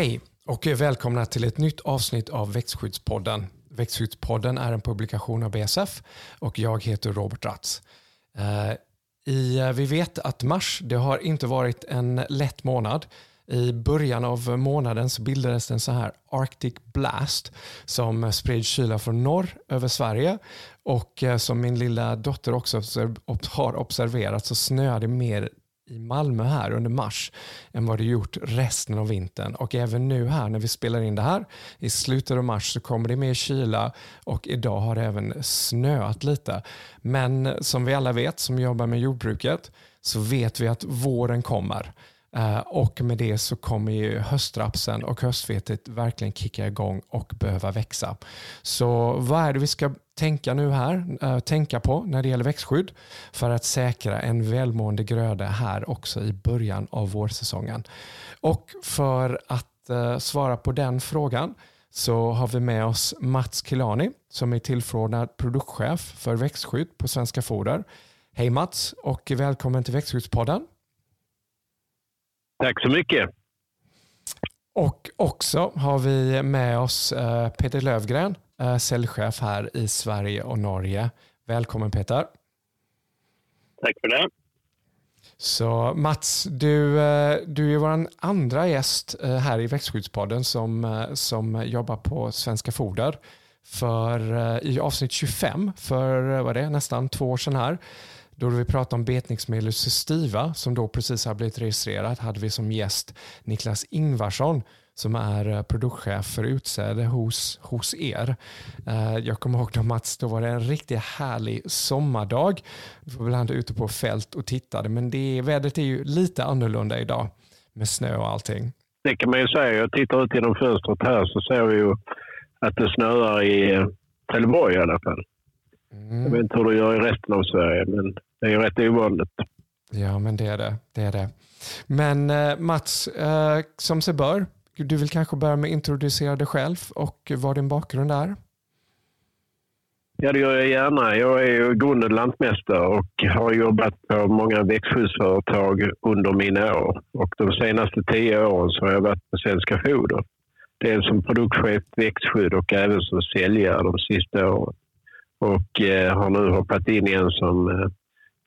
Hej och välkomna till ett nytt avsnitt av Växtskyddspodden. Växtskyddspodden är en publikation av BSF och jag heter Robert Ratz. Eh, I, eh, vi vet att mars det har inte varit en lätt månad. I början av månaden så bildades en så här Arctic Blast som spred kyla från norr över Sverige och eh, som min lilla dotter också har observerat så snöade mer i Malmö här under mars än vad det gjort resten av vintern. Och även nu här när vi spelar in det här i slutet av mars så kommer det mer kyla och idag har det även snöat lite. Men som vi alla vet som jobbar med jordbruket så vet vi att våren kommer. Eh, och med det så kommer ju höstrapsen och höstvetet verkligen kicka igång och behöva växa. Så vad är det vi ska tänka nu här, uh, tänka på när det gäller växtskydd för att säkra en välmående gröda här också i början av vårsäsongen? Och för att uh, svara på den frågan så har vi med oss Mats Kilani som är tillförordnad produktchef för växtskydd på Svenska Foder. Hej Mats och välkommen till Växtskyddspodden. Tack så mycket. Och också har vi med oss eh, Peter Lövgren, eh, säljchef här i Sverige och Norge. Välkommen Peter. Tack för det. Så Mats, du, eh, du är vår andra gäst här i Växtskyddspodden som, som jobbar på Svenska Foder. För i avsnitt 25, för vad det nästan två år sedan här, då vi pratade om betningsmedlet Sustiva som då precis har blivit registrerat hade vi som gäst Niklas Ingvarsson som är eh, produktchef för utsäde hos, hos er. Eh, jag kommer ihåg då Mats, då var det en riktigt härlig sommardag. Vi var ibland ute på fält och tittade men det, vädret är ju lite annorlunda idag med snö och allting. Det kan man ju säga. Jag tittar ut genom fönstret här så ser vi ju att det snöar i Trelleborg i alla fall. Mm. Jag vet inte hur det gör i resten av Sverige men det är ju rätt ovanligt. Ja, men det är det. det, är det. Men eh, Mats, eh, som sig bör, du vill kanske börja med att introducera dig själv och vad din bakgrund är? Ja, det gör jag gärna. Jag är ju grunden lantmästare och har jobbat på många växtskyddsföretag under mina år. Och de senaste tio åren så har jag varit på Svenska Foder. Dels som produktchef växtskydd och även som säljare de sista åren. Och eh, har nu hoppat in igen som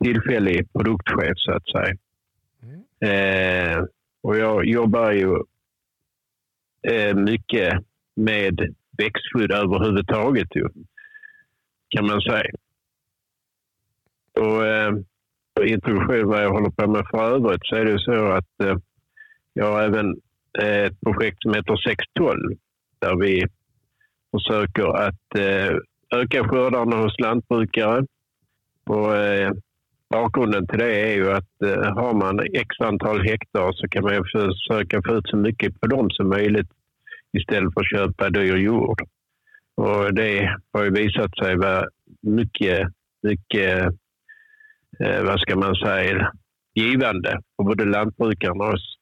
tillfällig produktchef så att säga. Mm. Eh, och jag jobbar ju eh, mycket med växtskydd överhuvudtaget ju, kan man säga. Och eh, introduktion vad jag håller på med för övrigt så är det så att eh, jag har även eh, ett projekt som heter 612 där vi försöker att eh, öka skördarna hos lantbrukare. Och, eh, bakgrunden till det är ju att eh, har man x antal hektar så kan man försöka få ut så mycket på dem som möjligt istället för att köpa dyr jord. Och det har ju visat sig vara mycket, mycket, eh, vad ska man säga, givande för både lantbrukarna och oss.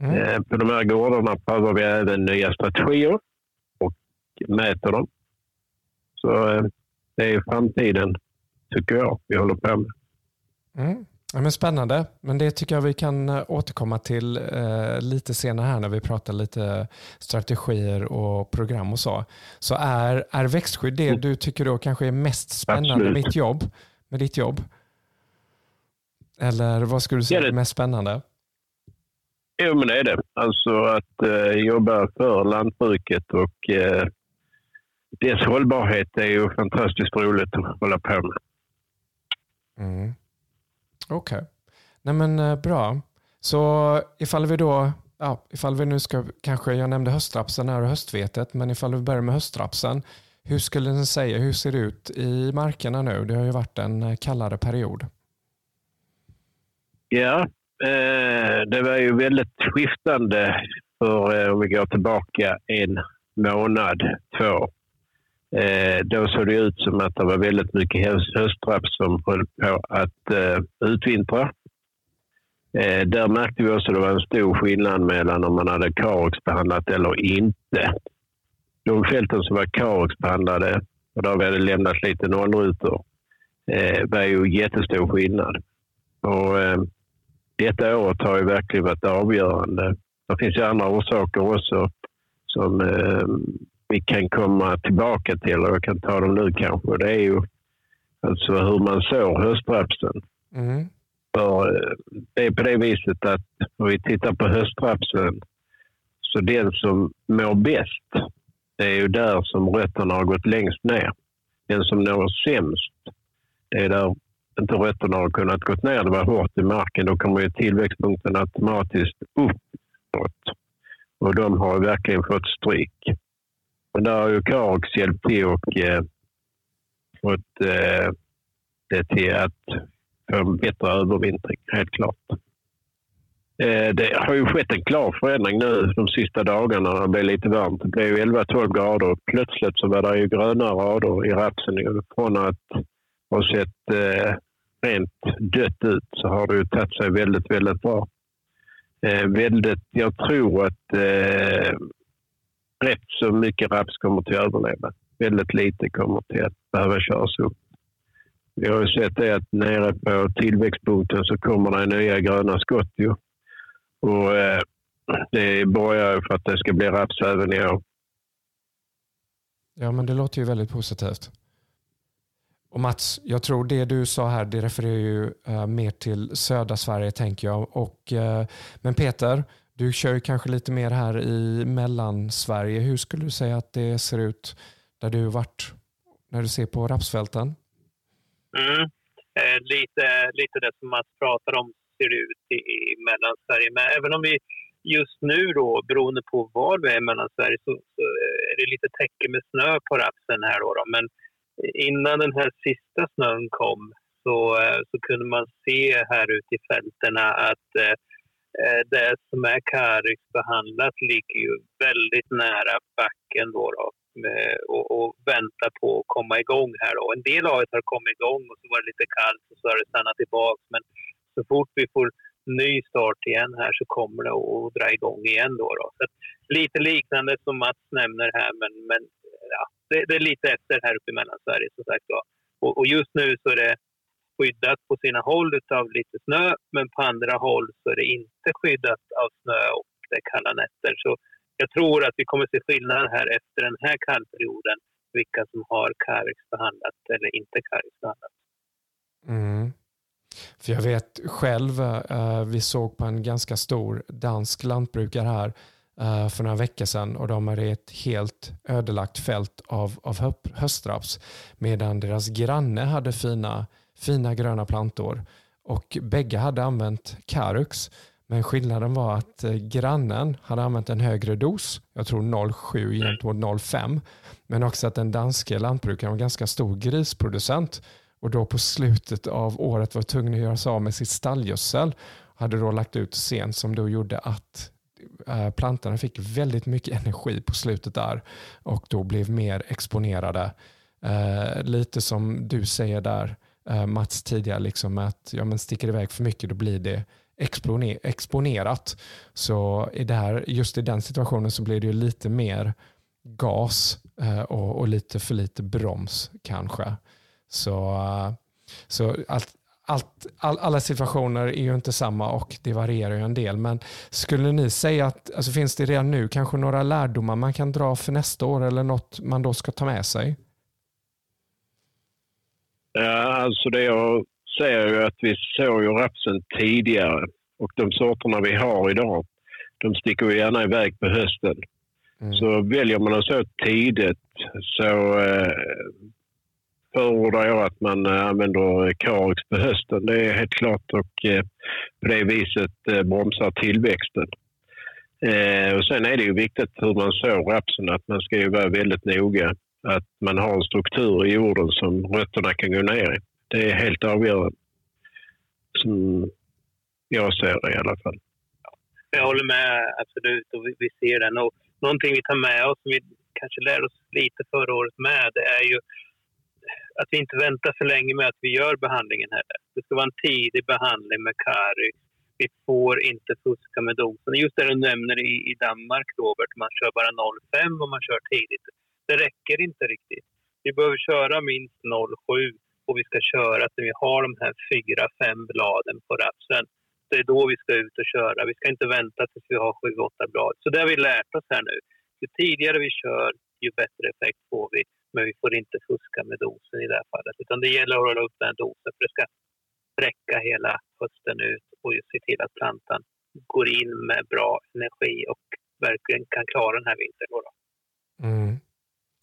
Mm. Eh, på de här gårdarna prövar vi även nya strategier och mäter dem. Så eh, det är framtiden, tycker jag, vi håller på med. Mm. Ja, men spännande, men det tycker jag vi kan eh, återkomma till eh, lite senare här när vi pratar lite strategier och program och så. Så är, är växtskydd det mm. du tycker då kanske är mest spännande med ditt jobb? Med ditt jobb? Eller vad skulle du säga är mest spännande? Jo, men det är det. Alltså att eh, jobba för lantbruket och eh, dess hållbarhet är ju fantastiskt roligt att hålla på med. Mm. Okej. Okay. Nej men eh, bra. Så ifall vi då, ja, ifall vi nu ska, kanske, jag nämnde höstrapsen här och höstvetet, men ifall vi börjar med höstrapsen, hur skulle ni säga, hur ser det ut i markerna nu? Det har ju varit en eh, kallare period. Ja, eh, det var ju väldigt skiftande för eh, om vi går tillbaka en månad, två. Eh, då såg det ut som att det var väldigt mycket höstrapp som höll på att eh, utvintra. Eh, där märkte vi också att det var en stor skillnad mellan om man hade Karexbehandlat eller inte. De fälten som var Karexbehandlade och där vi hade lämnat lite nollrutor eh, var ju jättestor skillnad. Och, detta året har ju verkligen varit avgörande det finns ju andra orsaker också som vi kan komma tillbaka till, och jag kan ta dem nu kanske. Det är ju alltså hur man sår höstrapsen. Mm. För eh, det är på det viset att om vi tittar på höstrapsen så den som mår bäst, det är ju där som rötterna har gått längst ner. Den som når sämst, det är där inte rötterna har kunnat gå ner, det var hårt i marken, då kommer ju tillväxtpunkten automatiskt uppåt. Och de har verkligen fått stryk. Men där har ju Karox hjälpt till och eh, fått eh, det till att få en bättre övervintring, helt klart. Eh, det har ju skett en klar förändring nu de sista dagarna när det blev lite varmt. Det blev 11-12 grader. Plötsligt så var det ju gröna rader i rapsen. Från att ha sett eh, rent dött ut så har det ju tagit sig väldigt, väldigt bra. Eh, väldigt, jag tror att eh, rätt så mycket raps kommer till att överleva. Väldigt lite kommer till att behöva köras upp. Vi har ju sett det att nere på tillväxtpunkten så kommer det nya gröna skott. Ju. Och, eh, det borgar för att det ska bli raps även i år. Ja, men det låter ju väldigt positivt. Och Mats, jag tror det du sa här, det refererar ju eh, mer till södra Sverige tänker jag. Och, eh, men Peter, du kör ju kanske lite mer här i Mellansverige. Hur skulle du säga att det ser ut där du varit när du ser på rapsfälten? Mm. Eh, lite, lite det som Mats pratar om ser ut i, i Mellansverige. Men även om vi just nu då, beroende på var vi är i Mellansverige, så, så är det lite täcke med snö på rapsen här då. då. Men innan den här sista snön kom så, eh, så kunde man se här ute i fälterna att eh Eh, det som är Karix behandlat ligger ju väldigt nära backen då, då och, och väntar på att komma igång här. Då. En del av det har kommit igång och så var det lite kallt och så har det stannat tillbaka. Men så fort vi får ny start igen här så kommer det att dra igång igen. Då, då. Så lite liknande som Mats nämner här, men, men ja, det, det, är lite efter här uppe i Mellansverige som sagt. Och, och, just nu så är det skyddat på sina håll av lite snö, men på andra håll så är det inte skyddat av snö och det är kalla nätter. Så jag tror att vi kommer se skillnad här efter den här kallperioden, vilka som har Carix eller inte Carix. Mm. För jag vet själv, eh, vi såg på en ganska stor dansk lantbrukare här eh, för några veckor sedan och de hade ett helt ödelagt fält av, av höstraps medan deras granne hade fina, fina gröna plantor och bägge hade använt Carux. Men skillnaden var att eh, grannen hade använt en högre dos, jag tror 0,7 gentemot 0,5. Men också att den danske lantbrukaren var en ganska stor grisproducent och då på slutet av året var tvungen att göra sig av med sitt stallgödsel. Hade då lagt ut sen som då gjorde att eh, plantorna fick väldigt mycket energi på slutet där och då blev mer exponerade. Eh, lite som du säger där Eh, Mats tidigare, liksom att ja, men sticker iväg för mycket då blir det exponerat. Så i det här, just i den situationen så blir det ju lite mer gas eh, och, och lite för lite broms kanske. Så, eh, så allt, allt, all, alla situationer är ju inte samma och det varierar ju en del. Men skulle ni säga att alltså finns det redan nu kanske några lärdomar man kan dra för nästa år eller något man då ska ta med sig? Ja, alltså det jag säger ju att vi såg ju rapsen tidigare och de sorterna vi har idag, de sticker ju gärna iväg på hösten. Mm. Så väljer man att så tidigt så eh, förordar jag att man eh, använder Carix på hösten. Det är helt klart och eh, på det viset eh, bromsar tillväxten. Och sen är det ju viktigt hur man sår rapsen, att man ska ju vara väldigt noga. Att man har en struktur i jorden som rötterna kan gå ner i. Det är helt avgörande. Som jag ser det i alla fall. Jag håller med absolut och vi, ser den. Och någonting vi tar med oss, som vi kanske lär oss lite förra året med, det är ju att vi inte väntar för länge med att vi gör behandlingen heller. Det ska vara en tidig behandling med kari. Vi får inte fuska med dosen. Just det du nämner i, i Danmark, Robert, man kör bara 0,5 och man kör tidigt. Det räcker inte riktigt. Vi behöver köra minst 0,7 och vi ska köra tills vi har de här fyra, fem bladen på rapsen. det är då vi ska ut och köra. Vi ska inte vänta tills vi har 7-8 blad. Så det har vi lärt oss här nu. Ju tidigare vi kör, ju bättre effekt får vi. Men vi får inte fuska med dosen i det här fallet. Utan det gäller att hålla upp den här dosen för det ska räcka hela hösten ut och se till att plantan går in med bra energi och verkligen kan klara den här vintern. Då. Mm.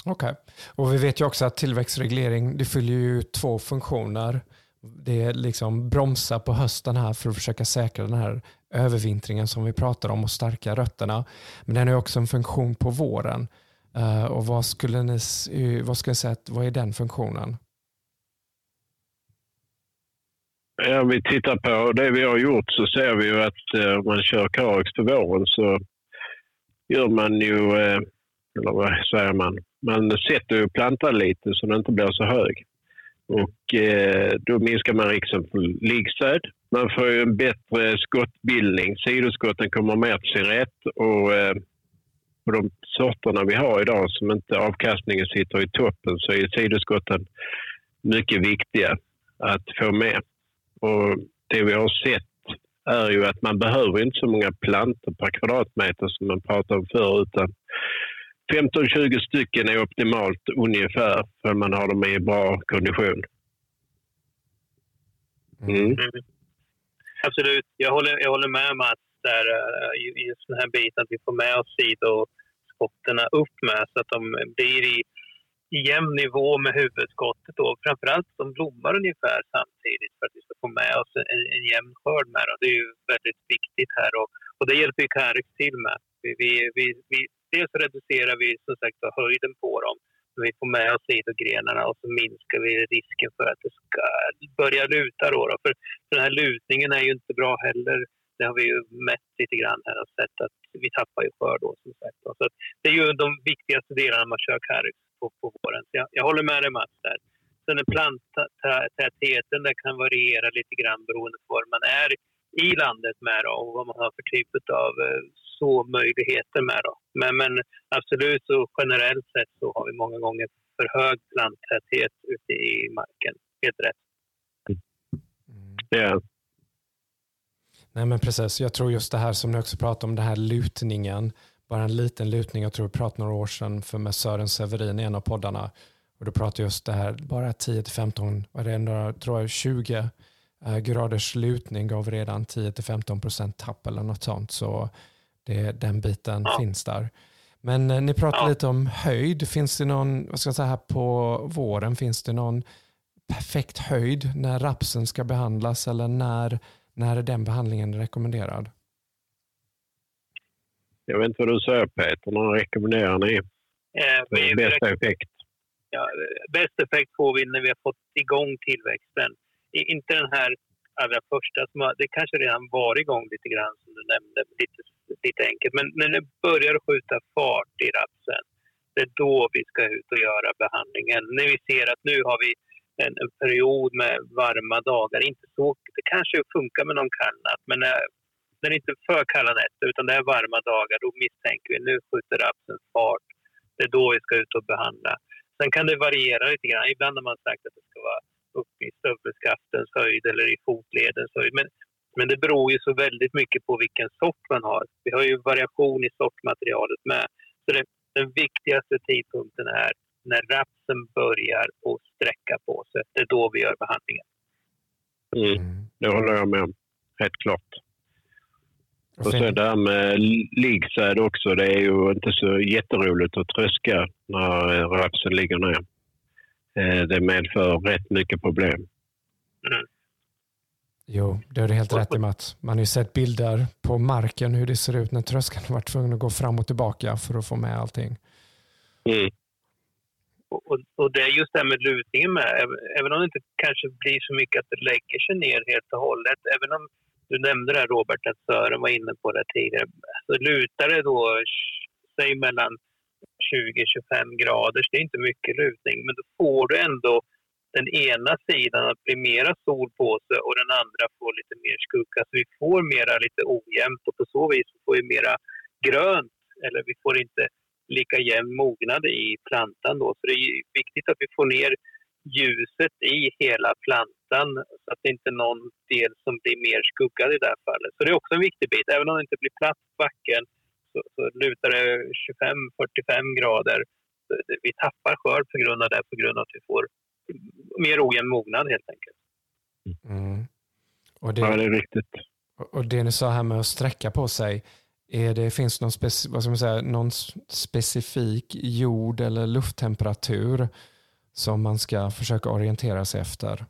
Okej, okay. och vi vet ju också att tillväxtreglering det fyller ju två funktioner. Det är liksom bromsa på hösten här för att försöka säkra den här övervintringen som vi pratar om och stärka rötterna. Men den har också en funktion på våren. Eh, och vad skulle ni, vad skulle ni säga, vad är den funktionen? Ja, vi tittar på det vi har gjort så ser vi ju att eh, om man kör Carex på våren så gör man ju, eh, eller vad säger man, man sätter ju plantan lite så den inte blir så hög. Och eh, då minskar man risken för liggsäd. Man får ju en bättre skottbildning. Sidoskotten kommer mer till sin rätt och eh, på de sorterna vi har idag som inte avkastningen sitter i toppen så är sidoskotten mycket viktiga att få med. Och det vi har sett är ju att man behöver inte så många plantor per kvadratmeter som man pratade om förr utan 15-20 stycken är optimalt ungefär för man har dem i bra kondition. Mm. Mm. Absolut, jag håller, jag håller med Mats där, eh, just den här biten att vi får med oss sidoskotten upp med så att de blir i, jämn nivå med huvudskottet. och Framförallt de blommar ungefär samtidigt för att vi ska få med oss en, en jämn skörd med dem. Det är ju väldigt viktigt här och, och det hjälper ju Karek till med. Vi, vi, vi, vi dels reducerar vi som sagt höjden på dem, men vi får med oss sidogrenarna och så minskar vi risken för att det ska börja luta. Då, då. För, för den här lutningen är ju inte bra heller. Det har vi ju mätt lite grann här och sett att vi tappar ju skörd då som sagt. Så det är ju de viktigaste delarna man kör Carix på, på våren. Så jag, jag håller med dig Mats där. Sen är planttätheten, den kan variera lite grann beroende på var man är i landet med då, och vad man har för typ av eh, så möjligheter med. Då. Men, men absolut, så generellt sett så har vi många gånger för hög planttäthet ute i marken. Helt rätt. Mm. Yeah. Nej men precis, jag tror just det här som ni också pratar om, den här lutningen, bara en liten lutning, jag tror vi pratade några år sedan för med Sören Severin i en av poddarna, och då pratade just det här, bara 10-15, vad är det, några, tror jag 20 eh, graders lutning gav redan 10-15% tapp eller något sånt. Så det, den biten ja. finns där. Men eh, ni pratar ja. lite om höjd. Finns det någon, vad ska jag säga här på våren, finns det någon perfekt höjd när rapsen ska behandlas eller när, när är den behandlingen rekommenderad? Jag vet inte vad du säger Peter, när rekommenderar ni eh, bästa effekt? Ja, bäst effekt får vi när vi har fått igång tillväxten. Inte den här allra första, som har, det kanske redan var igång lite grann som du nämnde, lite lite enkelt. Men när det börjar skjuta fart i rapsen, det är då vi ska ut och göra behandlingen. När vi ser att nu har vi en, en period med varma dagar, inte så, det kanske funkar med någon kall natt, men eh, när, när det inte är för kalla nätter utan det är varma dagar, då misstänker vi nu skjuter rapsen fart. Det är då vi ska ut och behandla. Sen kan det variera lite grann. Ibland har man sagt att det ska vara uppe i stövelskaftens höjd eller i fotledens höjd. Men men det beror ju så väldigt mycket på vilken sort man har. Vi har ju variation i sortmaterialet med. Så det, den viktigaste tidpunkten är när rapsen börjar att sträcka på sig. Det är då vi gör behandlingen. Mm, det håller jag med om. Helt klart. Och sen det här med liggsäd också. Det är ju inte så jätteroligt att tröska när rapsen ligger ner. Eh, det medför rätt mycket problem. Mm. Jo, det har du helt rätt i Mats. Man har ju sett bilder på marken hur det ser ut när tröskeln har varit tvungen att gå fram och tillbaka för att få med allting. Mm. Och, och, det är just det här med lutningen med. Även om det inte kanske blir så mycket att det lägger sig ner helt och hållet. Även om du nämnde det här Robert, att Sören var inne på det tidigare. Så lutar det då, säg mellan 20-25 grader, det är inte mycket lutning, men då får du ändå den ena sidan att bli mera sol på sig och den andra får lite mer skugga. Så vi får mera lite ojämnt och på så vis får vi mera grönt eller vi får inte lika jämn mognad i plantan då. Så det är viktigt att vi får ner ljuset i hela plantan så att det inte är någon del som blir mer skuggad i det här fallet. Så det är också en viktig bit. Även om det inte blir platt på backen så, så lutar det 25-45 grader. Vi tappar skörd på grund av det, på grund av att vi får mer ojämn mognad helt enkelt. Mm. Och det, ja, det är riktigt. Och det ni sa här med att sträcka på sig, är det, finns någon, speci vad ska man säga, någon specifik jord eller lufttemperatur som man ska försöka orientera sig efter?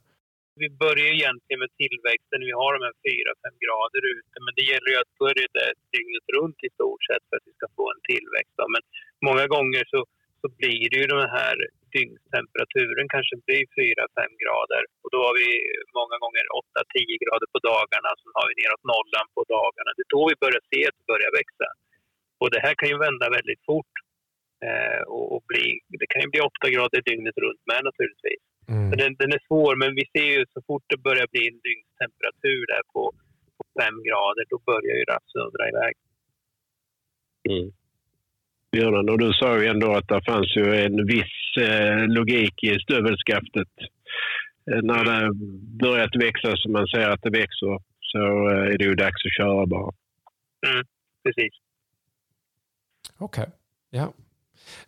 Vi börjar egentligen med tillväxten. Vi har de här 4-5 grader ute, men det gäller ju att börja det dygnet runt i stort sett för att vi ska få en tillväxt. Men många gånger så, så blir det ju den här dygnstemperaturen kanske blir 4-5 grader och då har vi många gånger 8-10 grader på dagarna, sen har vi neråt nollan på dagarna. Det är då vi börjar se att det börjar växa. Och det här kan ju vända väldigt fort. Eh, och bli, det kan ju bli 8 grader dygnet runt med naturligtvis. Mm. Den, den, är svår, men vi ser ju så fort det börjar bli en dygnstemperatur där på, på 5 grader, då börjar ju rapsen dra iväg. Mm. Björnen, och du sa ju ändå att det fanns ju en viss eh, logik i stövelskaftet. Eh, när det börjat växa, som man ser att det växer, så eh, är det ju dags att köra bara. Mm, precis. Okej, okay. ja.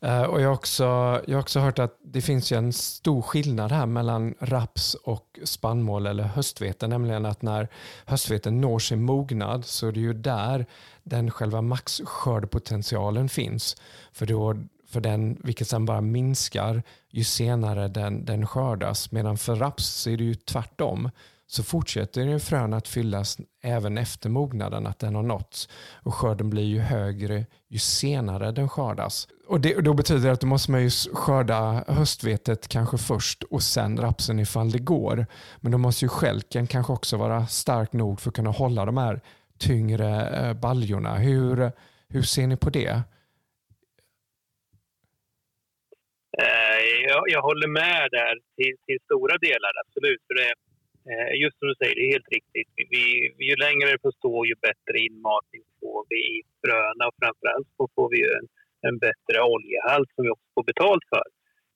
Uh, och jag har, också, jag har också hört att det finns en stor skillnad här mellan raps och spannmål eller höstvete, nämligen att när höstveten når sin mognad så är det ju där den själva maxskördepotentialen finns. För, då, för den, vilket sen bara minskar ju senare den, den skördas. Medan för raps så är det ju tvärtom så fortsätter ju frön att fyllas även efter mognaden, att den har nåtts. Och skörden blir ju högre ju senare den skördas. Och det, då betyder det att då måste man ju skörda höstvetet kanske först och sen rapsen ifall det går. Men då måste ju skälken kanske också vara stark nog för att kunna hålla de här tyngre eh, baljorna. Hur, hur ser ni på det? Eh, jag, jag håller med där till, till stora delar, absolut. För det, eh, just som du säger, det är helt riktigt. Vi, ju längre det får stå, ju bättre inmatning får vi i fröna och framförallt så får vi en, en bättre oljehalt som vi också får betalt för.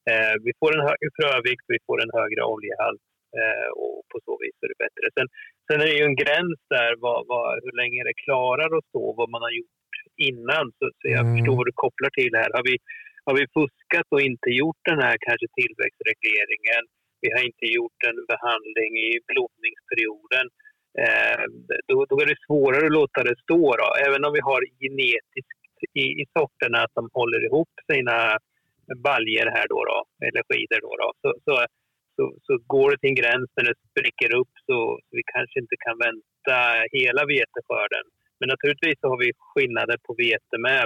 Eh, vi får en högre frövikt, vi får en högre oljehalt eh, och på så vis är det bättre. Sen, sen är det ju en gräns där vad, vad, hur länge det klarar att stå, vad man har gjort innan. Så, så jag mm. förstår vad du kopplar till här. Har vi, har vi fuskat och inte gjort den här kanske tillväxtregleringen vi har inte gjort en behandling i blodningsperioden. Eh, då, då, är det svårare att låta det stå. Då. Även om vi har genetiskt i, i sorterna att de håller ihop sina baljer här då, då eller skidor då, då så, så, så, så, går det till en gräns när det spricker upp så, så vi kanske inte kan vänta hela veteskörden. Men naturligtvis så har vi skillnader på vete med.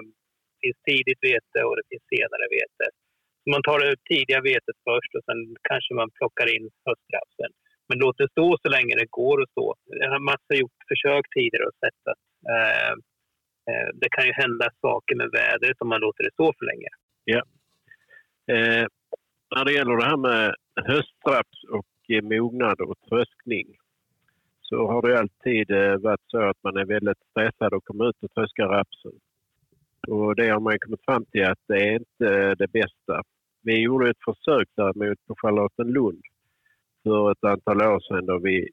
Det finns tidigt vete och det finns senare vete man tar det tidiga vetet först och sen kanske man plockar in höstrapsen. Men låt det stå så länge det går att stå. Det har gjort försök tidigare och sett att eh, Eh, det kan ju hända saker med vädret om man låter det stå för länge. Ja. Eh, när det gäller det här med höstraps och eh, mognad och tröskning så har det alltid eh, varit så att man är väldigt stressad och kommer ut och tröskar rapsen. Och det har man kommit fram till att det är inte eh, det bästa. Vi gjorde ett försök däremot på Charlottenlund för ett antal år sedan då vi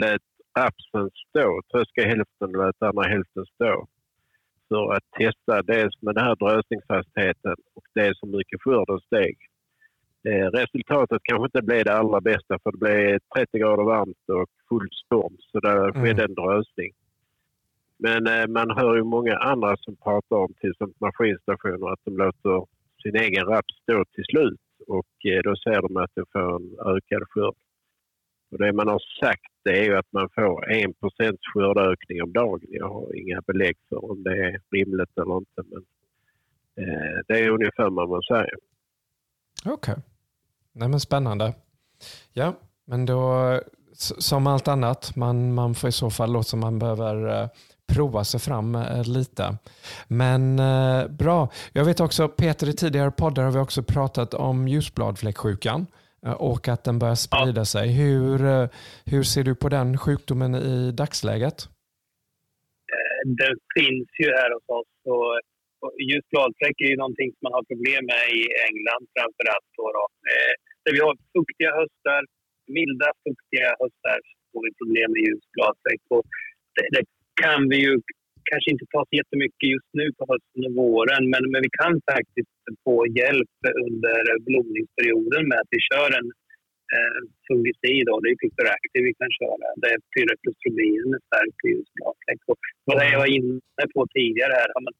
lät rapsen stå, tröska hälften och lät andra hälften stå. För att testa dels med den här drösningshastigheten och dels hur mycket skörden steg. Eh, resultatet kanske inte blev det allra bästa för det blev 30 grader varmt och full storm så där skedde en drösning. Men eh, man hör ju många andra som pratar om till exempel maskinstationer att de låter sin egen raps stå till slut och eh, då ser de att de får en ökad skörd. Och det man har sagt det är ju att man får 1% skördeökning om dagen. Jag har inga belägg för om det är rimligt eller inte men eh, det är ungefär vad man säger. Okej. Okay. Nej men spännande. Ja, men då som allt annat, man, man får i så fall låta som man behöver eh, prova sig fram eh, lite. Men eh, bra. Jag vet också, Peter, i tidigare poddar har vi också pratat om ljusbladfläcksjukan och att den börjar sprida sig. Hur, eh, hur ser du på den sjukdomen i dagsläget? Eh, den finns ju här hos oss. Och just bladfläck är ju någonting som man har problem med i England framför allt. Då, då. Eh, där vi har fuktiga höstar milda, fuktiga höstar får vi problem med ljusglasväxt. Det, det kan vi ju kanske inte ta så jättemycket just nu på hösten och våren men, men vi kan faktiskt få hjälp under blomningsperioden med att vi kör en eh, fungicid. Då. Det är Pictor Active vi kan köra. Det är pyretrostrobin med stark ljusglasväxt. Vad jag var inne på tidigare här, har man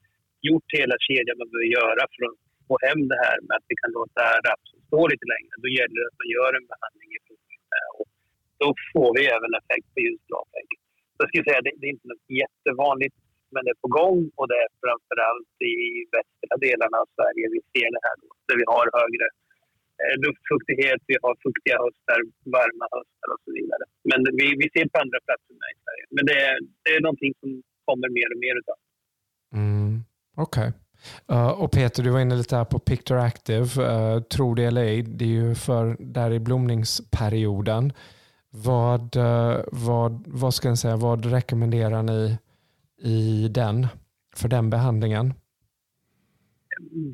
gjort hela kedjan man behöver göra för att få hem det här med att vi kan låta rapsen stå lite längre, då gäller det att man gör en behandling i och Då får vi även effekt på ljusglasvägg. Jag skulle säga det, det är inte något jättevanligt, men det är på gång och det är framförallt i västra delarna av Sverige vi ser det här då, där vi har högre eh, luftfuktighet, vi har fuktiga höstar, varma höstar och så vidare. Men vi, vi ser på andra platser med i Sverige. Men det, det är någonting som kommer mer och mer utav. Mm, Okej. Okay. Uh, och Peter, du var inne lite här på Picture Active. Eh, uh, tro det eller ej, det är ju för där i blomningsperioden. Vad, uh, vad, vad ska jag säga, vad rekommenderar ni i den, för den behandlingen?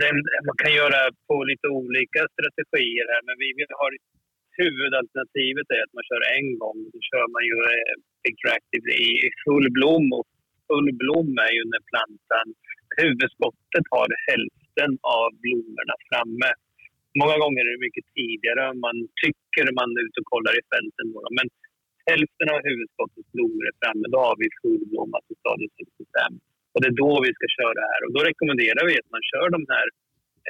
Den, man kan göra på lite olika strategier här, men vi, vill ha huvudalternativet är att man kör en gång. Då kör man ju eh, Picture i full blom och full blom är ju när plantan huvudskottet har hälften av blommorna framme. Många gånger är det mycket tidigare än man tycker man är ute och kollar i fälten. Men hälften av huvudskottets blommor är framme. Då har vi fullblommat i stadiet 65. Och det är då vi ska köra här. Och då rekommenderar vi att man kör de här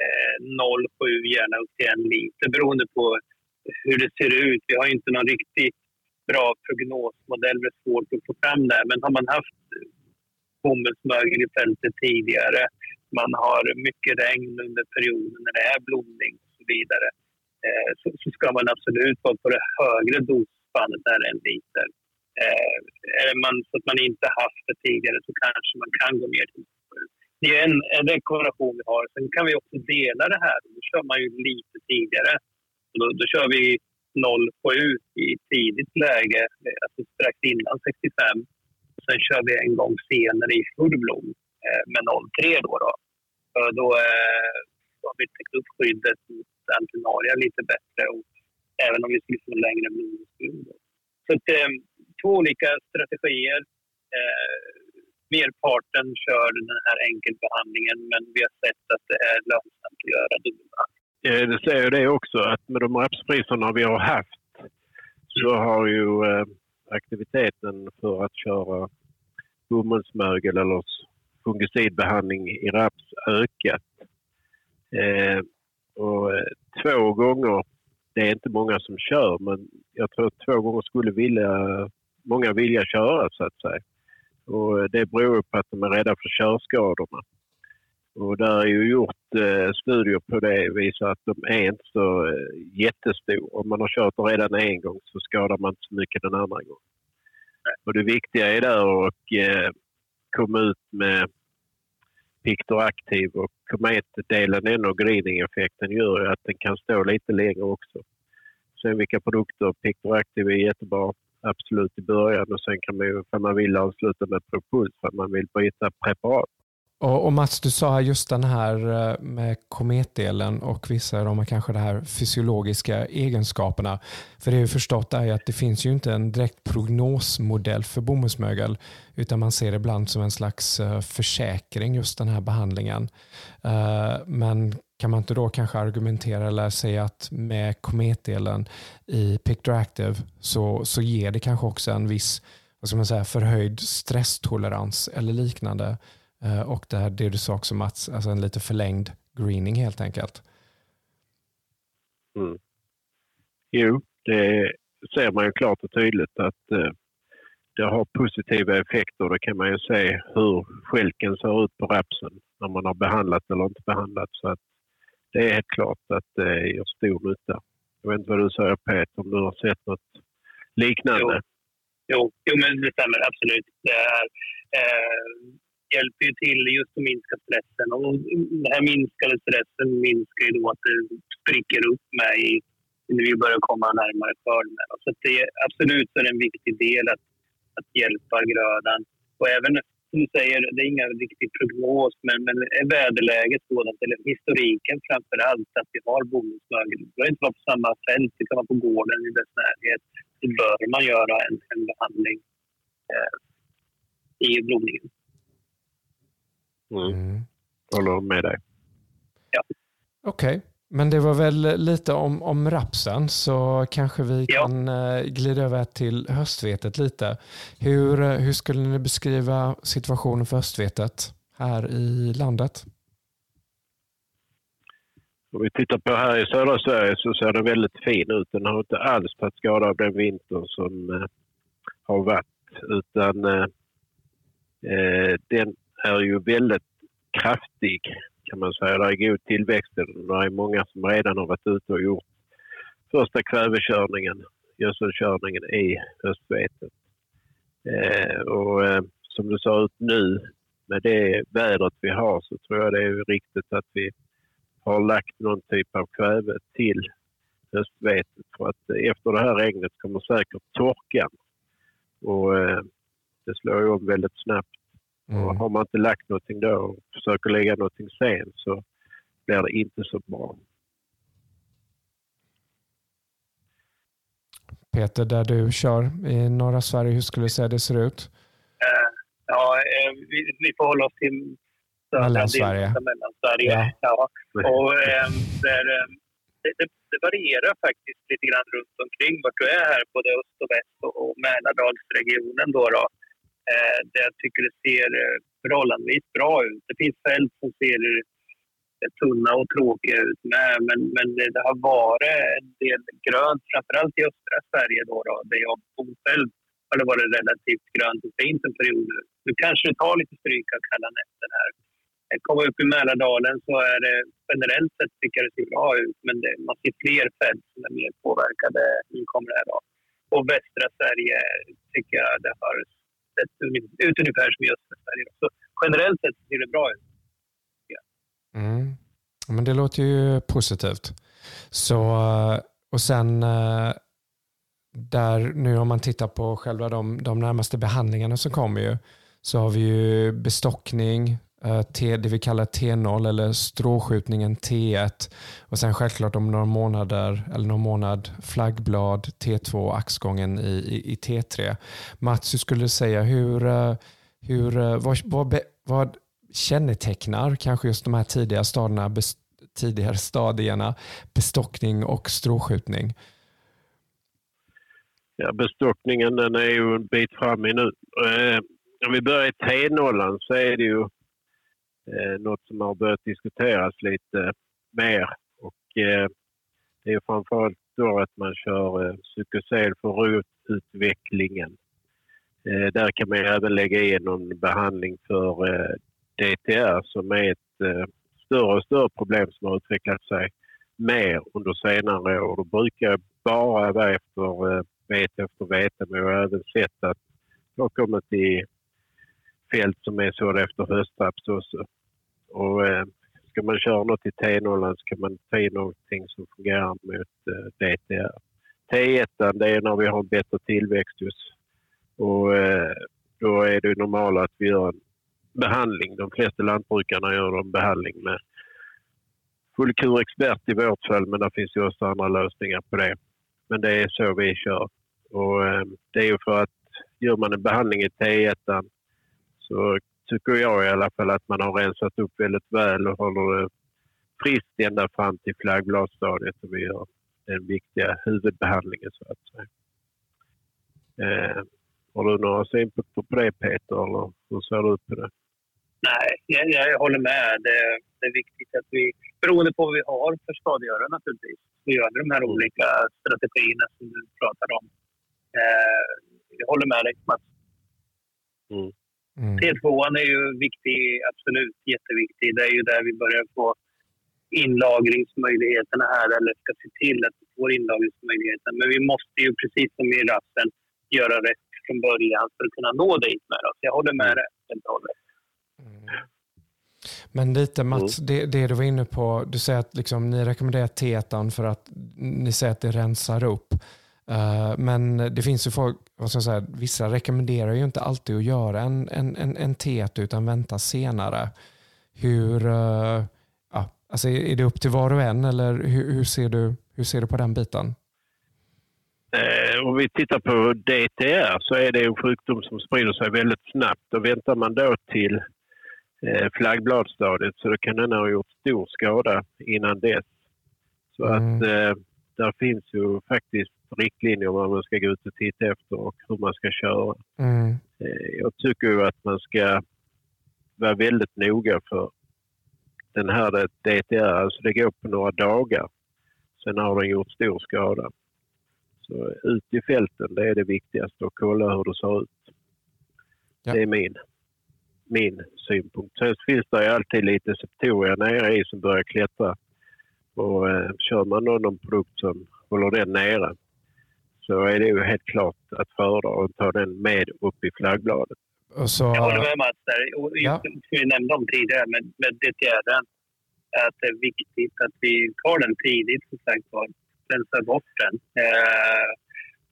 eh, 0,7 gärna upp till en liter beroende på hur det ser ut. Vi har inte någon riktigt bra prognosmodell. Det är svårt att få fram det. Men har man haft bomullsmögel i fältet tidigare. Man har mycket regn under perioden när det är blomning och så vidare. Eh, så, så, ska man absolut vara på det högre dosspannet där en liter. Eh, är man så att man inte haft det tidigare så kanske man kan gå ner till det är en, en rekommendation vi har. Sen kan vi också dela det här. Då kör man ju lite tidigare. Då, då kör vi 0,7 i tidigt läge, alltså strax innan 65. Sen kör vi en gång senare i full blom eh, med 0,3 då. då. För då, eh, då har vi täckt upp skyddet mot antinaria lite bättre och även om vi skulle få längre blomningsperiod. Så att, eh, två olika strategier. Eh, merparten kör den här enkelbehandlingen men vi har sett att det är lönsamt att göra dubbelbehandling. Det säger det också att med de rapspriserna vi har haft så har ju eh, aktiviteten för att köra bomullsmögel eller fungicidbehandling i raps ökat. Eh, och eh, två gånger, det är inte många som kör, men jag tror att två gånger skulle vilja, många vilja köra så att säga. Och det beror på att de är rädda för körskadorna. Och där är ju gjort eh, studier på det visar att de är inte så eh, jättestora. Om man har kört redan en gång så skadar man inte så mycket den andra gången. Och det viktiga är där att eh, komma ut med Pictor Active och kometdelen och greening-effekten gör att den kan stå lite längre också. Sen vilka produkter, Pictor Active är jättebra absolut i början och sen kan man ju, om man vill, avsluta med Propuls för att man vill byta preparat. Och, och Mats, du sa just den här eh, med kometdelen och vissa av de kanske de här fysiologiska egenskaperna. För det jag förstått är att det finns ju inte en direkt prognosmodell för bomullsmögel utan man ser det ibland som en slags eh, försäkring just den här behandlingen. Eh, men kan man inte då kanske argumentera eller säga att med kometdelen i Pictoactive så, så ger det kanske också en viss vad ska man säga, förhöjd stresstolerans eller liknande och det, här, det du sa också Mats, alltså en lite förlängd greening helt enkelt. Mm. Jo, det ser man ju klart och tydligt att eh, det har positiva effekter. Det kan man ju se hur skälken ser ut på rapsen när man har behandlat eller inte behandlat. Så att det är helt klart att det gör stor nytta. Jag vet inte vad du säger Peter, om du har sett något liknande? Jo, jo, jo men det stämmer absolut. Det är, eh, hjälper ju till just att minska stressen. Och den här minskade stressen minskar ju då att det spricker upp med i, när vi börjar komma närmare skörden. Så det är absolut är en viktig del att, att hjälpa grödan. Och även som du säger, det är ingen riktig prognos, men, men väderläget sådant, eller historiken framför allt, att vi har boningsmögel. Det behöver inte vara på samma fält, det kan vara på gården i dess närhet. Då bör man göra en, en behandling eh, i blodningen. Mm. mm. Håller med dig. Ja. Okej. Okay. Men det var väl lite om, om rapsen så kanske vi ja. kan eh, glida över till höstvetet lite. Hur, eh, hur skulle ni beskriva situationen för höstvetet här i landet? Om vi tittar på här i södra Sverige så ser det väldigt fin ut. Den har inte alls tagit skada av den vintern som eh, har varit. Utan eh den är ju väldigt kraftig kan man säga. Det är god tillväxt. Det är många som redan har varit ute och gjort första kvävekörningen, gödselkörningen i höstvetet. Eh, och eh, som det ser ut nu med det vädret vi har så tror jag det är riktigt att vi har lagt någon typ av kväve till höstvetet för att efter det här regnet kommer säkert torkan och eh, det slår ju om väldigt snabbt Mm. Och har man inte lagt någonting då och försöker lägga någonting sen så blir det inte så bra. Peter, där du kör i norra Sverige, hur skulle du säga det ser ut? Uh, ja, uh, vi, vi får hålla oss till Mellansverige. Mellansverige. Ja. ja. Och, um, där, det, det, det, varierar faktiskt lite grann runt omkring vart du är här, både öst och väst och, och Mälardalsregionen. Då, då eh, där jag tycker det ser eh, förhållandevis bra ut. Det finns fält som ser eh, tunna och tråkiga ut med, men, men det, det har varit en del grönt, framförallt i östra Sverige då, då där jag bor själv har det varit relativt grönt och fint en period nu. Nu kanske det tar lite stryk av kalla nätter här. Kommer upp i Mälardalen så är det generellt sett tycker jag det ser bra ut, men det, man ser fler fält som är mer påverkade nu kommer det här då. Och västra Sverige tycker jag det har sett ut ungefär som i östra Sverige. Så generellt sett ser det bra ut. Ja. Mm. Men det låter ju positivt. Så, eh, och sen eh, där nu om man tittar på själva de, de närmaste behandlingarna som kommer ju så har vi ju bestockning, Eh, T, det vi kallar T0 eller stråskjutningen T1 och sen självklart om några månader eller någon månad flaggblad T2 axgången i, i, i T3. Mats, hur skulle du säga hur, eh, hur, eh, vad, vad, vad kännetecknar kanske just de här tidiga stadierna, best, tidigare stadierna bestockning och stråskjutning? Ja, bestockningen den är ju en bit fram i nu. Eh, om vi börjar i T0 så är det ju eh, något som har börjat diskuteras lite mer. Och, eh, det är framförallt då att man kör eh, psykosel för rotutvecklingen. Eh, där kan man även lägga in någon behandling för eh, DTR som är ett eh, större och större problem som har utvecklat sig mer under senare år. Då brukar jag bara vara efter eh, vete efter vete men jag har även sett att det har kommit i fält som är så efter höstraps också. Och, eh, ska man köra något i T0 så kan man ta in någonting som fungerar mot eh, DTR. T1 det är när vi har en bättre tillväxt just. Och, eh, då är det normalt att vi gör en behandling. De flesta lantbrukarna gör en behandling med fullkurexpert i vårt fall, men det finns ju också andra lösningar på det. Men det är så vi kör. Och, eh, det är ju för att gör man en behandling i T1 så tycker jag i alla fall att man har rensat upp väldigt väl och håller det friskt ända fram till flaggbladsstadiet och vi gör den viktiga huvudbehandlingen så att säga. Eh, har du några synpunkter på det Peter eller hur ser du ut på det? Nej, jag, jag håller med. Det, det, är viktigt att vi, beroende på vad vi har för skadegörare naturligtvis, vi gör de här olika strategierna som du pratar om. Eh, jag håller med dig Mats. Mm. Mm. T2 är ju viktig, absolut jätteviktig. Det är ju där vi börjar få inlagringsmöjligheterna här, eller ska se till att vi får inlagringsmöjligheter. Men vi måste ju, precis som i rasten, göra rätt från början för att kunna nå dit med oss. Jag håller med dig helt och hållet. Mm. Men lite Mats, mm. det, det, du var inne på, du säger att liksom, ni rekommenderar T1 för att ni säger att det rensar upp. Uh, men det finns ju folk, vad ska jag säga, vissa rekommenderar ju inte alltid att göra en, en, en, en TET utan vänta senare. Hur, uh, ja, alltså är det upp till var och en eller hur, hur, ser, du, hur ser du på den biten? Eh, om vi tittar på DTR så är det en sjukdom som sprider sig väldigt snabbt och väntar man då till eh, flaggbladstadiet så kan den ha gjort stor skada innan dess. Så mm. att eh, där finns ju faktiskt riktlinjer vad man ska gå ut och titta efter och hur man ska köra. Mm. Eh, jag tycker ju att man ska vara väldigt noga för den här DTR, alltså det går på några dagar. Sen har den gjort stor skada. Så ut i fälten, det är det viktigaste och kolla hur det ser ut. Ja. Det är min, min synpunkt. Sen finns det alltid lite septoria nere i som börjar klättra. Och eh, kör man då någon produkt som håller den nere så är det ju helt klart att föredra att ta den med upp i flaggbladet. Så... Jag håller med Mats där. Ja. Vi nämnde om tidigare med, med DTR, att det är viktigt att vi tar den tidigt som sagt var rensar bort den. Eh,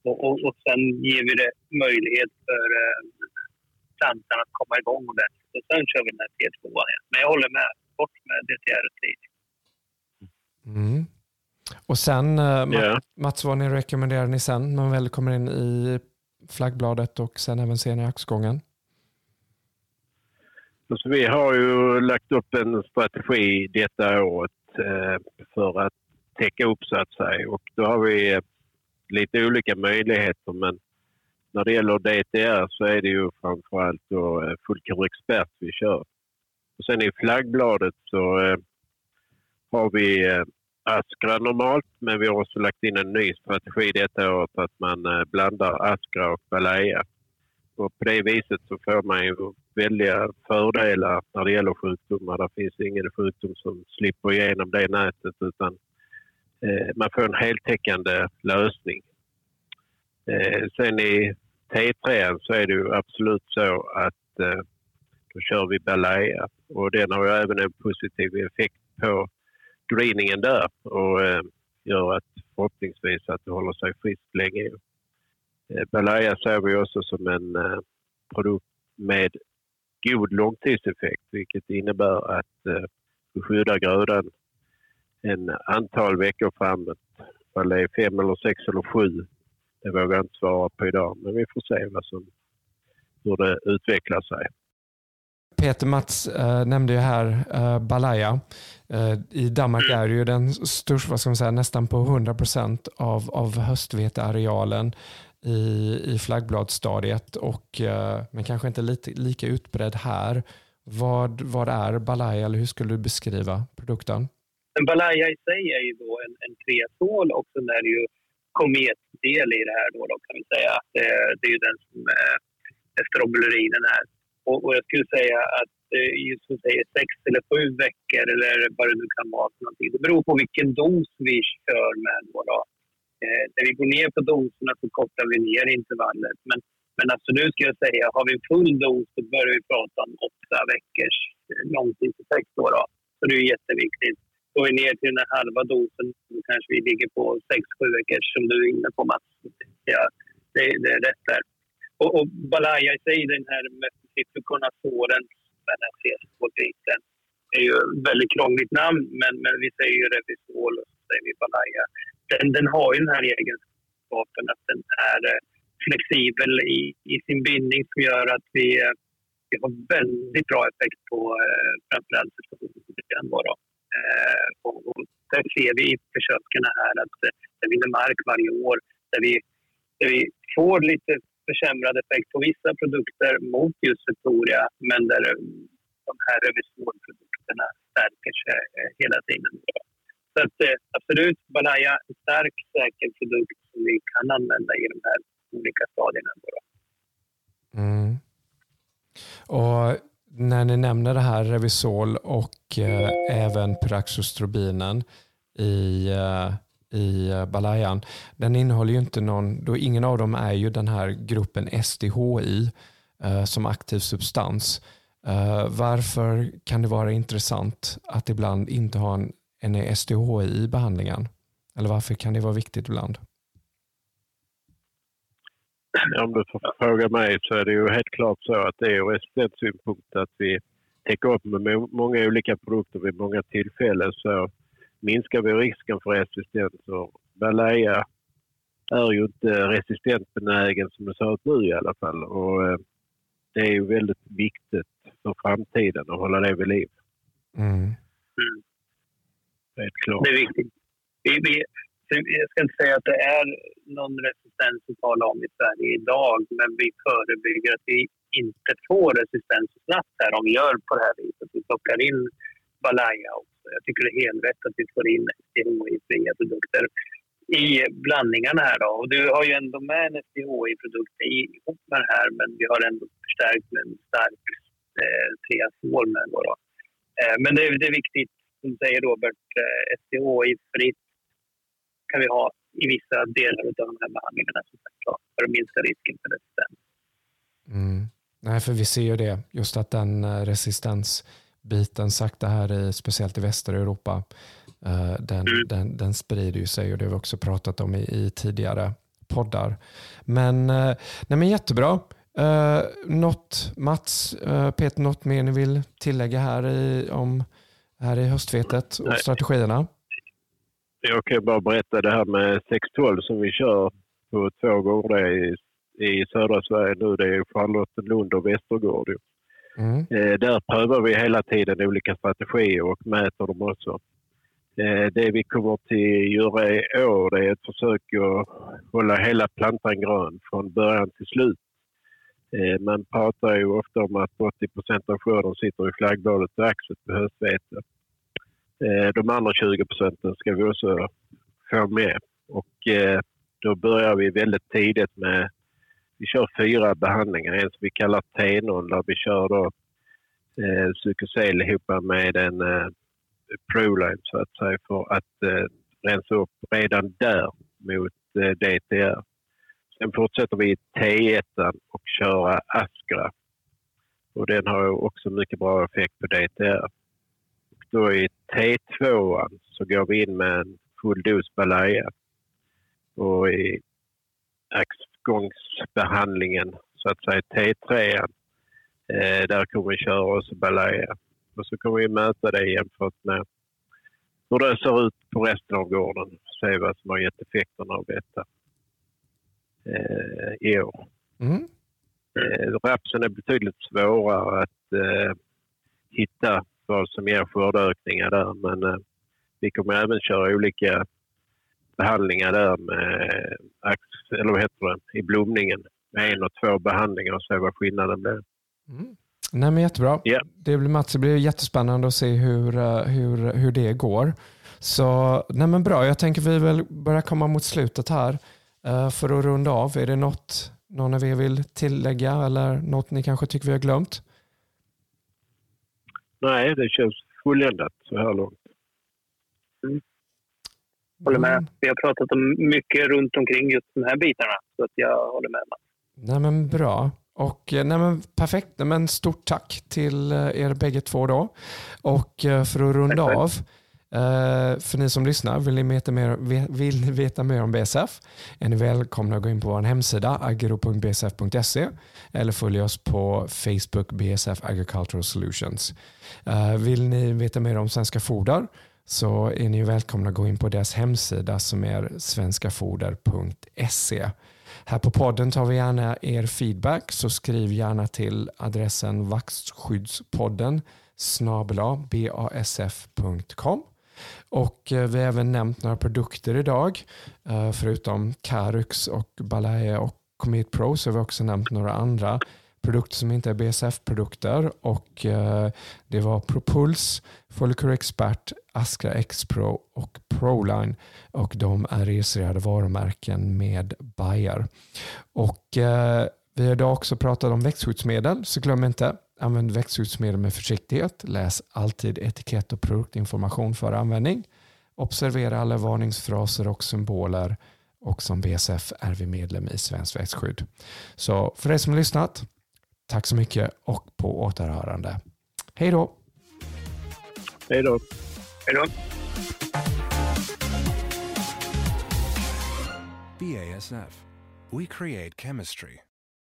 och, och, och sen ger vi det möjlighet för eh, plantan att komma igång ordentligt. Och sen kör vi den här T2 igen. Men jag håller med. Bort med DTR tidigt. Mm. Och sen, yeah. Mats, vad ni rekommenderar ni sen när man väl kommer in i flaggbladet och sen även senare i axgången? Så vi har ju lagt upp en strategi detta året eh, för att täcka upp så att säga. Och då har vi eh, lite olika möjligheter men när det gäller DTR så är det ju framförallt då eh, Fullkur Expert vi kör. Och sen i flaggbladet så har vi Askra normalt men vi har också lagt in en ny strategi detta året att man eh, blandar Askra och Balea. Och på det viset så får man ju väldiga fördelar när det gäller sjukdomar. Det finns ingen sjukdom som slipper igenom det nätet utan eh, man får en heltäckande lösning. Eh, sen i T3 så är det ju absolut så att då kör vi Balea. och den har ju även en positiv effekt på screeningen där och eh, gör att förhoppningsvis att det håller sig friskt länge. Eh, Balaya ser vi också som en eh, produkt med god långtidseffekt vilket innebär att vi skyddar grödan en antal veckor framåt. Om det är fem eller sex eller sju, det vågar jag inte svara på idag. Men vi får se vad som, hur det utvecklar sig. Peter Mats äh, nämnde ju här äh, Balaya. Äh, I Danmark är det ju den största, vad ska man säga, nästan på 100 procent av, av höstvetearealen i, i flaggbladstadiet, och, men kanske inte lite, lika utbredd här. Vad, vad är Balaya eller hur skulle du beskriva produkten? En Balaya i sig är ju då en, en kreatol och sen är det ju kometdel i det här då, då kan vi säga. Det, det är ju den som är estrobulerinen här. Och, och, jag skulle säga att eh, just som säger sex eller sju veckor eller vad det nu kan vara för någonting. Det beror på vilken dos vi kör med då. då. Eh, när vi går ner på doserna så kortar vi ner intervallet. Men, men absolut skulle jag säga, har vi full dos så börjar vi prata om åtta veckors eh, långtidseffekt då. då. Så det är jätteviktigt går vi ner till den här halva dosen så kanske vi ligger på 6-7 veckor som du är inne på Mats. Ja, det, det är rätt där. Och, och Balaya i sig, den här meflokonazolen, den här C-spårbiten, är ju ett väldigt krångligt namn men, men vi säger ju Revisol och så säger vi Balaya. Den, den har ju den här egenskapen att den är eh, flexibel i, i sin bindning som gör att vi, eh, vi har väldigt bra effekt på eh, framförallt situationen. Eh, och, och där ser vi i försöken här att eh, det vinner mark varje år. Där vi, där vi får lite försämrad effekt på vissa produkter mot just Victoria men där de här revisorprodukterna stärker sig eh, hela tiden. Så att, eh, absolut, Balaya en stark, säker produkt som vi kan använda i de här olika stadierna. Mm. Och när ni nämner det här Revisol och eh, även Praxostrobinen i, eh, i eh, Balayan, den innehåller ju inte någon, då ingen av dem är ju den här gruppen SDHI eh, som aktiv substans. Eh, varför kan det vara intressant att ibland inte ha en, en SDHI i behandlingen? Eller varför kan det vara viktigt ibland? om du får fråga mig så är det ju helt klart så att det är ur resistenssynpunkt att vi täcker upp med många olika produkter vid många tillfällen så minskar vi risken för resistens. Och Balaya är ju inte resistentbenägen som det ser ut nu i alla fall. Och eh, det är ju väldigt viktigt för framtiden att hålla det vid liv. Mm. Mm. Helt klart. Det är viktigt. Vi, vi, jag ska inte säga att det är någon resistens att tala om i Sverige idag, men vi förebygger att vi inte får resistens så snabbt här om vi gör på det här viset. Vi plockar in Balaya också. Jag tycker det är helt rätt att vi får in SDHI-fria produkter i blandningarna här. Då. Och du har ju ändå med en SDHI-produkt ihop med det här, men vi har ändå förstärkt med en stark eh, med. Då, då. Eh, men det är, det är viktigt, som säger Robert, eh, SDHI-fritt kan vi ha i vissa delar av de här behandlingarna som sagt, för att minska risken för resistens. Mm. Nej, för vi ser ju det, just att den eh, resistensbiten sakta här, i, speciellt i västra Europa, eh, den, mm. den, den sprider ju sig och det har vi också pratat om i, i tidigare poddar. Men, eh, nej men jättebra. Uh, något, Mats, uh, Peter, något mer ni vill tillägga här i, om, här i höstvetet och nej. strategierna? Jag kan bara berätta det här med 612 som vi kör på två gånger i, i södra Sverige nu. Det är Charlottenlund och Västergård. Mm. Eh, där prövar vi hela tiden olika strategier och mäter dem också. Eh, det vi kommer att göra i år är ett försök att hålla hela plantan grön från början till slut. Eh, man pratar ju ofta om att 80 procent av skörden sitter i flaggbålet och axet på höstvete. Eh, de andra 20 procenten ska vi också få med. Och eh, då börjar vi väldigt tidigt med... Vi kör fyra behandlingar. En som vi kallar T0 där vi kör då eh, Psykosel ihop med en eh, Proline så att säga för att eh, rensa upp redan där mot eh, DTR. Sen fortsätter vi i T1 och köra Askra. Och den har också mycket bra effekt på DTR då i T2 så går vi in med en full dos Balaya. Och i axgångsbehandlingen, så att säga T3, eh, där kommer vi köra också Balaya. Och så kommer vi möta det jämfört med hur det ser ut på resten av gården. Se vad som har gett effekterna av detta eh, i år. Mm. Eh, rapsen är betydligt svårare att eh, hitta vad som ger skördeökningar där. Men eh, vi kommer även köra olika behandlingar där med eller vad heter det, i blomningen med en och två behandlingar och se vad skillnaden blir. Mm. Nej, men jättebra. Yeah. Det blir, Mats, det blir jättespännande att se hur, eh, hur, hur det går. Så nej men bra, jag tänker vi väl börjar komma mot slutet här. Uh, för att runda av, är det något någon av er vill tillägga eller något ni kanske tycker vi har glömt? Nej, det känns fulländat så här långt. Mm. Håller med. Mm. Vi har pratat om mycket runt omkring just de här bitarna, så att jag håller med. Nej, men bra. Och, eh, nej men perfekt, nej men stort tack till eh, er bägge två. Då. Och eh, för att runda av, Uh, för ni som lyssnar, vill ni veta mer, vill veta mer om BSF är ni välkomna att gå in på vår hemsida agro.bsf.se eller följa oss på Facebook BSF Agricultural Solutions. Vill ni veta mer om Svenska Foder så är ni välkomna att gå in på deras hemsida som är svenskafoder.se. Här på podden tar vi gärna er feedback så skriv gärna till adressen vaxskyddspodden snabla basf.com och eh, vi har även nämnt några produkter idag. Eh, förutom Carux och Balaya och Comet Pro så har vi också nämnt några andra produkter som inte är BSF-produkter. Och eh, Det var Propuls, Folker Expert, Astra X-Pro och Proline. Och de är registrerade varumärken med Bayer. Och eh, Vi har idag också pratat om växtskyddsmedel, så glöm inte Använd växtskyddsmedel med försiktighet. Läs alltid etikett och produktinformation för användning. Observera alla varningsfraser och symboler. Och som BSF är vi medlem i Svenskt växtskydd. Så för er som har lyssnat, tack så mycket och på återhörande. Hej då! Hej då! Hej då! BASF we create chemistry